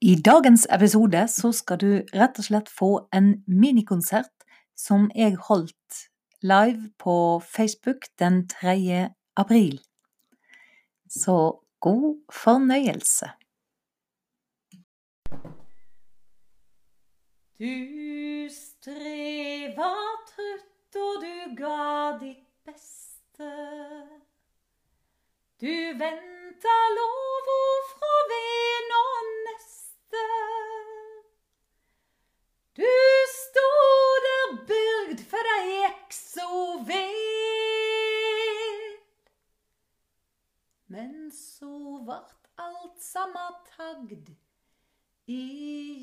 I dagens episode så skal du rett og slett få en minikonsert som jeg holdt live på Facebook den 3. april. Så god fornøyelse. Du streva trutt, og du ga ditt beste. Du venta lovord fra ven og neste. Du stod der bygd for det gikk så vel. Men så vart alt samma tagd i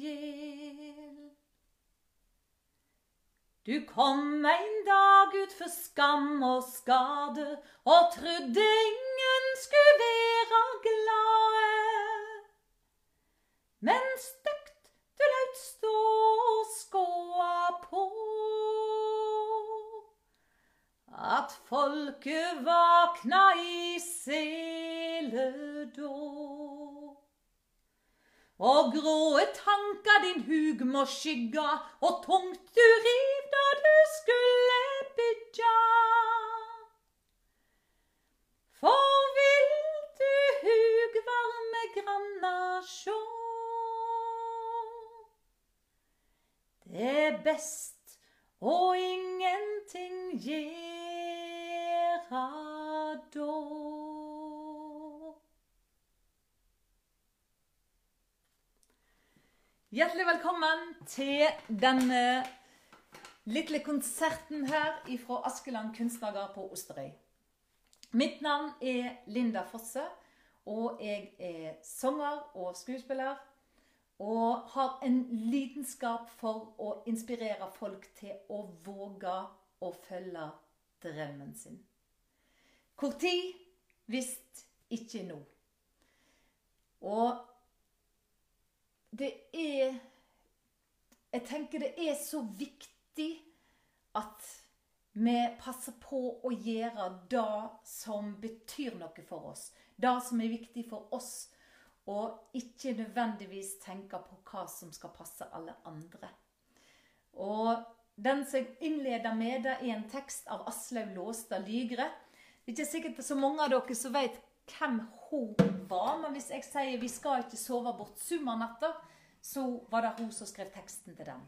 hjel. Du kom en dag ut for skam og skade og trudde ingen skulle være glade. Men støkt du laut stå og skåa på at folket vakna i sele då. Og gråe tanker din hug må skygga, og tungt du riv da best og ingenting gjera då. Hjertelig velkommen til denne lille konserten her fra Askeland kunstnergard på Osterøy. Mitt navn er Linda Fosse, og jeg er sanger og skuespiller. Og har en lidenskap for å inspirere folk til å våge å følge drømmen sin. Hvor tid? Visst ikke nå. Og det er Jeg tenker det er så viktig at vi passer på å gjøre det som betyr noe for oss. Det som er viktig for oss. Og ikke nødvendigvis tenke på hva som skal passe alle andre. Og den som innleder med, det er en tekst av Aslaug Låstad Lygre. Det er ikke sikkert så mange av dere som vet hvem hun var, men hvis jeg sier 'vi skal ikke sove bort summanatta', så var det hun som skrev teksten til den.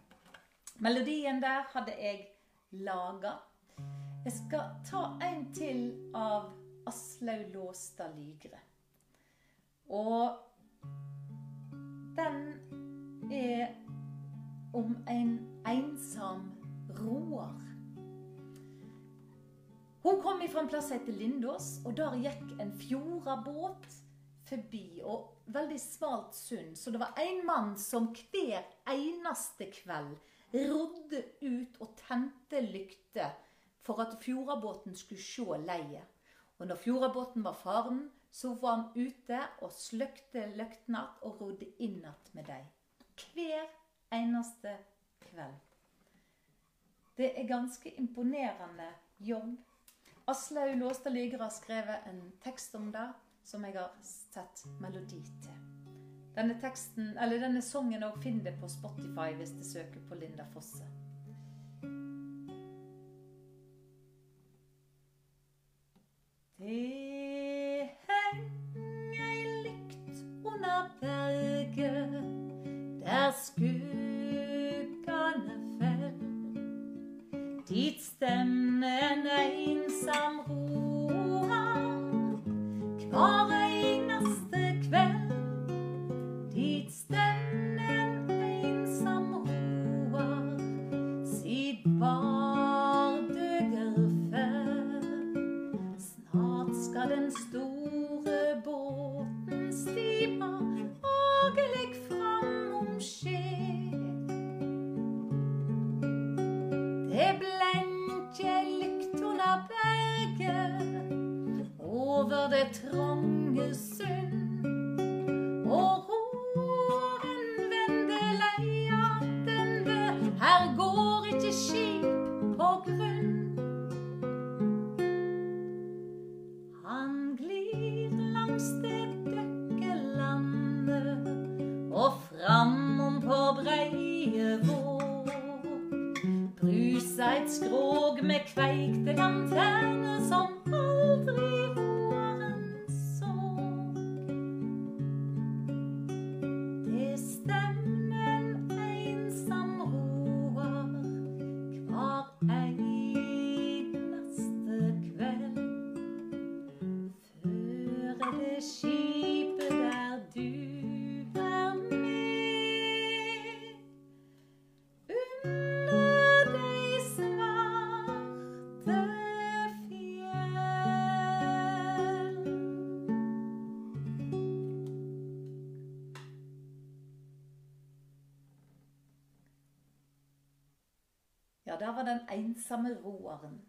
Melodien der hadde jeg laga. Jeg skal ta en til av Aslaug Låstad Lygre. Og den er om en ensom roer. Hun kom fra en plass som heter Lindås, og der gikk en fjordabåt forbi. og Veldig smalt sund, så det var en mann som hver eneste kveld rodde ut og tente lykter for at fjordabåten skulle se leiet. Og når fjordabåten var faren, så var han ute og sløkte lyktene og rodde inn igjen med dem. Hver eneste kveld. Det er ganske imponerende jobb. Aslaug Låstad Lyger har skrevet en tekst om det som jeg har sett melodi til. Denne teksten, eller denne sangen òg finner du på Spotify hvis du søker på Linda Fosse. Det der skuggene fell. Dit stemmer en ensomme roeren.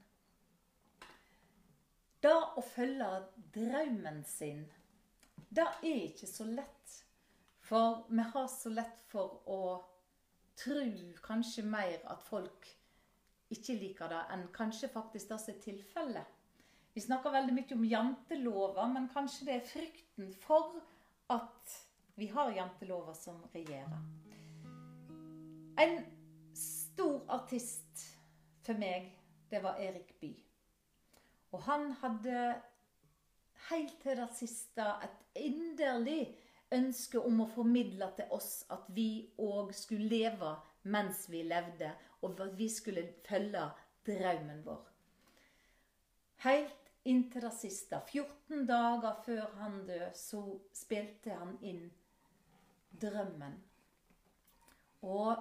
Det å følge drømmen sin, det er ikke så lett. For vi har så lett for å tro kanskje mer at folk ikke liker det, enn kanskje faktisk det som er tilfellet. Vi snakker veldig mye om jantelover, men kanskje det er frykten for at vi har jantelover som regjerer. En stor artist for meg, det var Erik Bye. Og han hadde helt til det siste et inderlig ønske om å formidle til oss at vi òg skulle leve mens vi levde, og at vi skulle følge drømmen vår. Helt inntil det siste, 14 dager før han døde, så spilte han inn drømmen. Og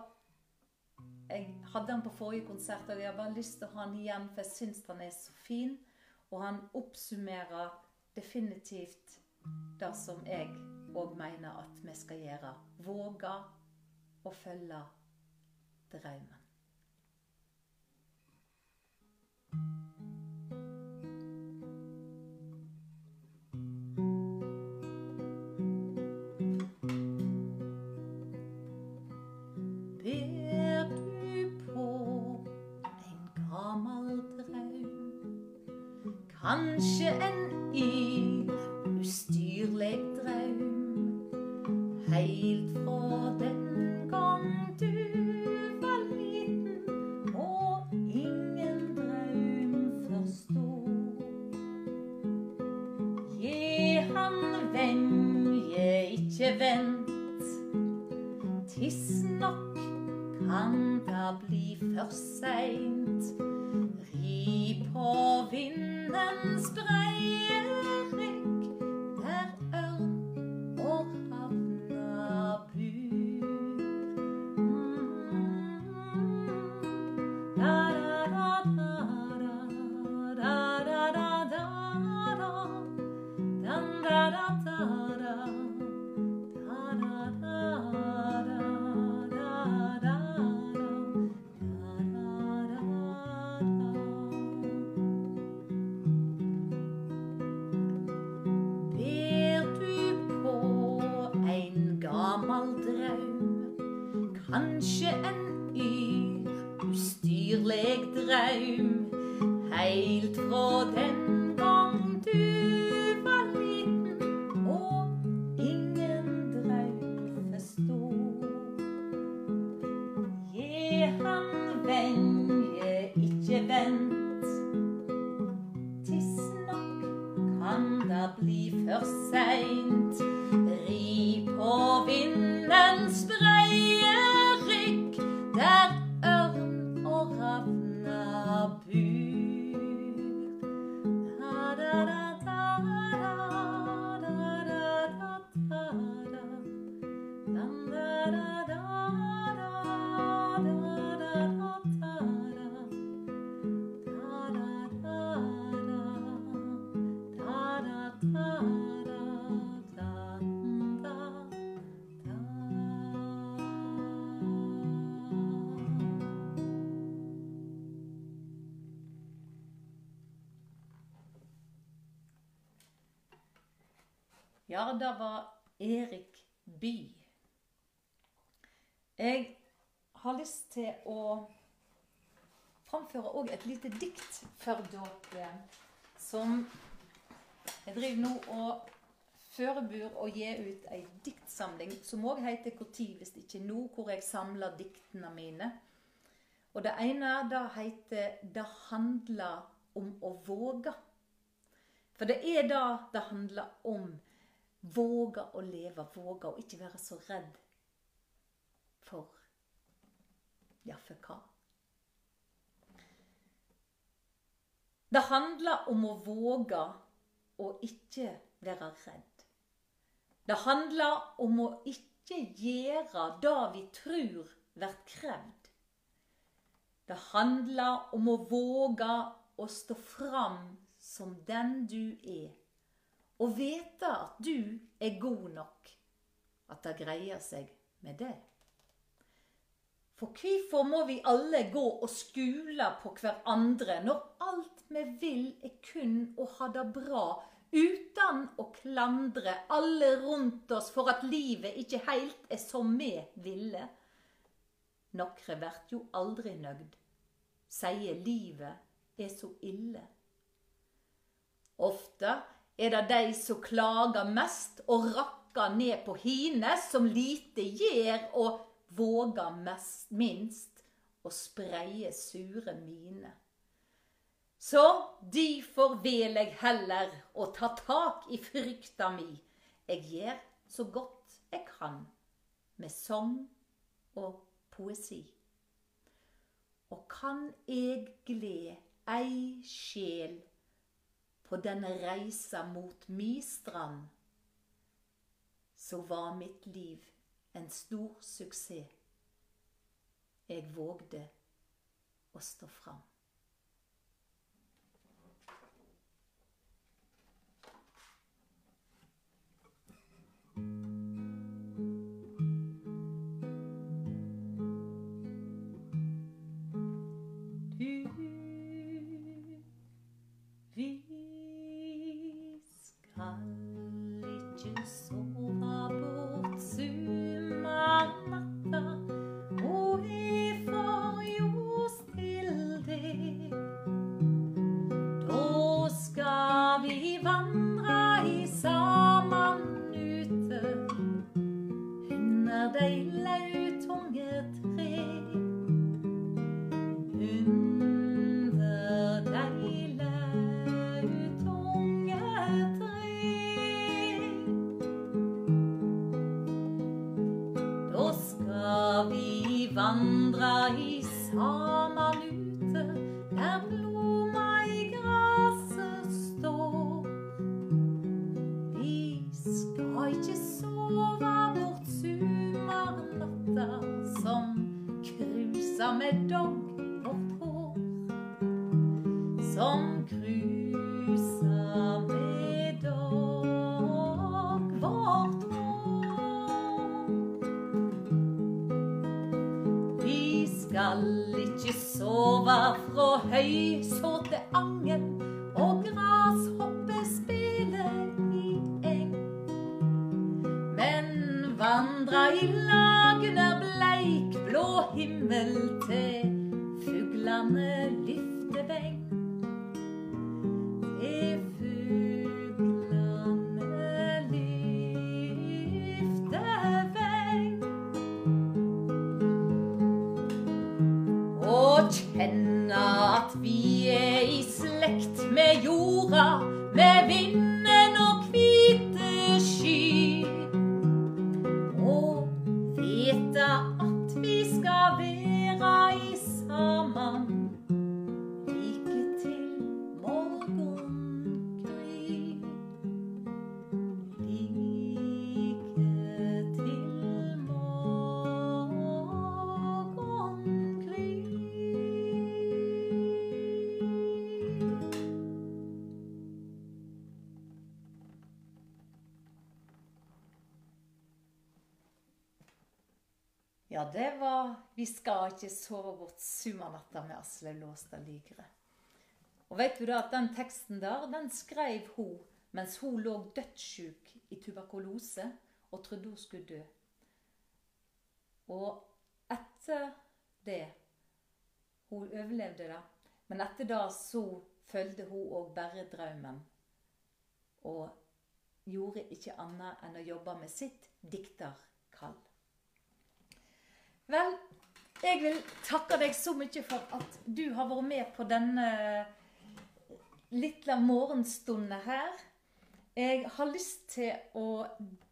jeg hadde han på forrige konsert, og jeg har bare lyst til å ha han igjen, for jeg syns han er så fin. Og han oppsummerer definitivt det som jeg òg mener at vi skal gjøre. Våge å følge drømmen. 一。Han venje, ikke vent. Tidsnok kan da bli for seint. Ja, det var Erik By. Jeg har lyst til å framføre òg et lite dikt for dere som jeg driver nå og forbereder å gi ut ei diktsamling som òg heter 'Når hvis ikke nå', hvor jeg samler diktene mine. Og det ene det heter 'Det handler om å våge'. For det er det det handler om. Våge å leve, våge å ikke være så redd for Ja, for hva? Det handler om å våge å ikke være redd. Det handler om å ikke gjøre det vi tror blir krevd. Det handler om å våge å stå fram som den du er, og vite at du er god nok, at det greier seg med det. For hvorfor må vi alle gå og skule på hverandre når alt vi vil er kun å ha det bra, uten å klandre alle rundt oss for at livet ikke heilt er som vi ville? Nokre vert jo aldri nøgd, sier livet er så ille. Ofte er det de som klager mest og rakker ned på hine, som lite gjør og våger mest, minst å spreie sure mine. Så difor vil jeg heller å ta tak i frykta mi. Jeg gjør så godt jeg kan med sang og poesi. Og kan eg gled ei sjel på denne reisa mot mi strand, så var mitt liv en stor suksess. Jeg vågde å stå fram. patience so saman ute der blomma i graset står. Vi skal ikke sove bort sumarnatta som kruser med dom. Ja, 'Vi skal ikke sove bort sumarnatta' med Aslaug Låstad Ligre. Og vet du da at den teksten der, den skrev hun mens hun lå dødssyk i tuberkulose og trodde hun skulle dø. Og etter det Hun overlevde det. Men etter det så følgde hun òg bare drømmen. Og gjorde ikke annet enn å jobbe med sitt dikterkall. Vel, jeg vil takke deg så mye for at du har vært med på denne lille morgenstunden her. Jeg har lyst til å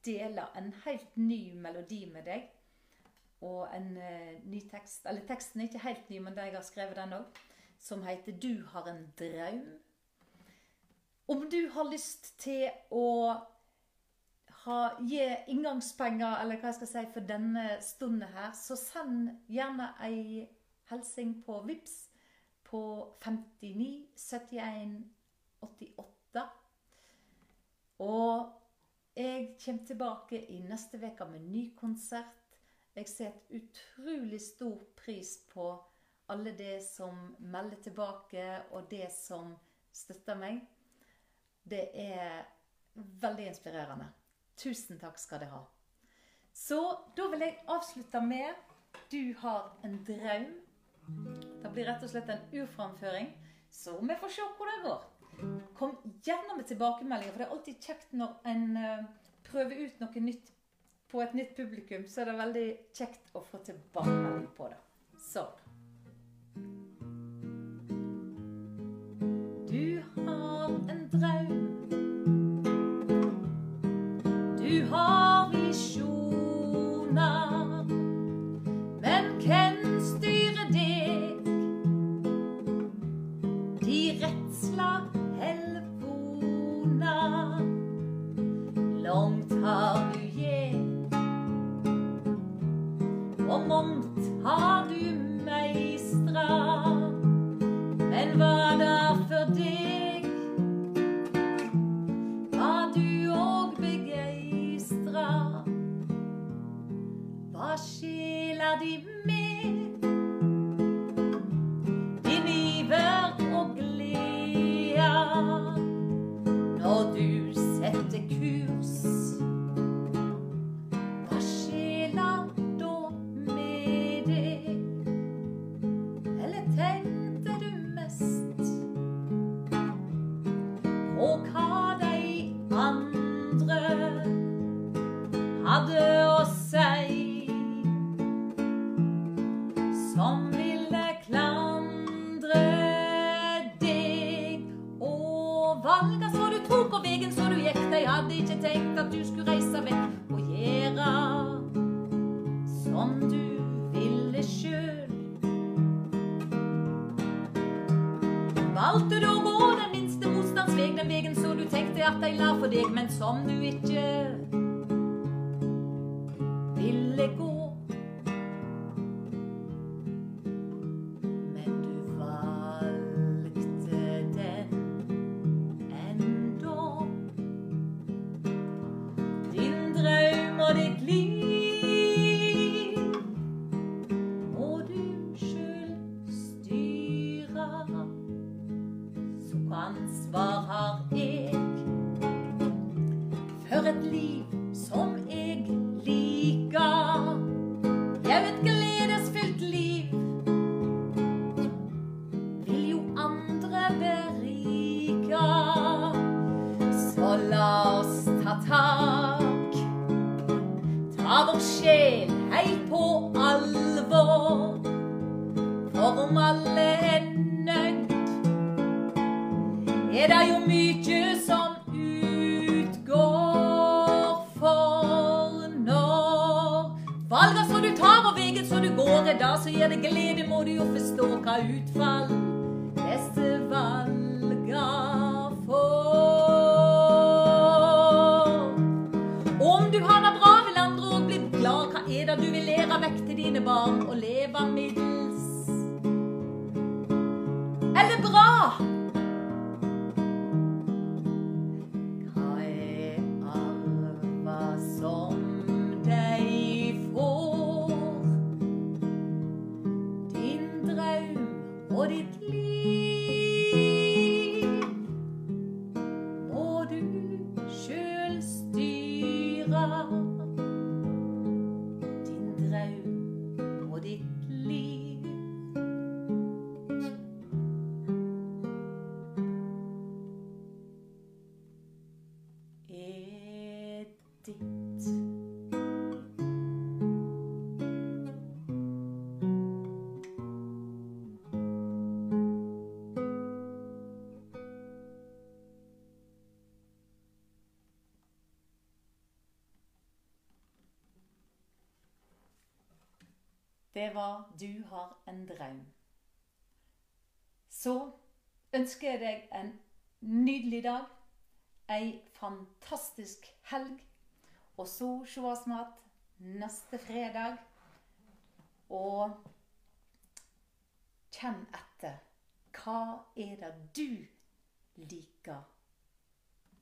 dele en helt ny melodi med deg. Og en uh, ny tekst. Eller teksten er ikke helt ny, men jeg har skrevet den òg. Som heter 'Du har en draum'. Om du har lyst til å ha, gi inngangspenger, eller hva jeg skal si, for denne stunden her, så send gjerne ei hilsen på VIPS på 59 71 88. Og jeg kommer tilbake i neste uke med ny konsert. Jeg setter utrolig stor pris på alle det som melder tilbake, og det som støtter meg. Det er veldig inspirerende. Tusen takk skal dere ha. Så da vil jeg avslutte med 'Du har en drøm'. Det blir rett og slett en urframføring, så vi får se hvor det går. Kom gjerne med tilbakemeldinger, for det er alltid kjekt når en uh, prøver ut noe nytt på et nytt publikum. Så er det veldig kjekt å få tilbakemelding på det. Så Du har en drøm. day. som ville klandre deg. Og valga så du tok, og vegen så du gikk, de hadde ikke tenkt at du skulle reise vekk og gjøre som du ville sjøl. Valgte du å gå den minste motstands veg, den vegen så du tenkte at de la for deg, men som du ikke but it leaves. jo mykje som utgår for når valga som du tar og veien som du går, er det som gir deg glede, må du jo forstå hva utfall disse valga får. Om du har det bra, vil andre òg bli glad. Hva er det du vil lære vekk til dine barn og leve middels? Eller bra? Ditt liv. Det var 'Du har en drøm'. Så ønsker jeg deg en nydelig dag, ei fantastisk helg, og så sees vi neste fredag. Og kjenn etter. Hva er det du liker?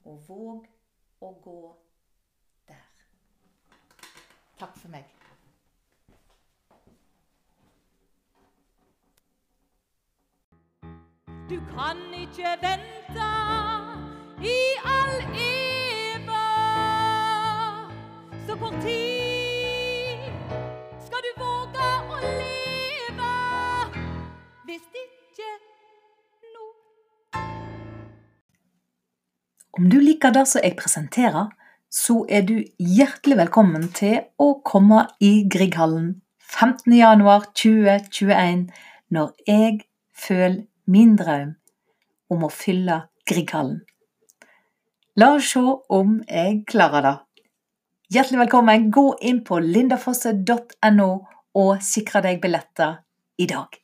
Og våg å gå der. Takk for meg. Du kan ikke vente i all eva. Så kort tid skal du våge å leve. Hvis ikke nå. Om du liker det som jeg presenterer, så er du hjertelig velkommen til å komme i Grieghallen 15.1.2021 når jeg føler min drøm om å fylle Grieghallen. La oss se om jeg klarer det. Hjertelig velkommen. Gå inn på lindafosse.no og sikre deg billetter i dag.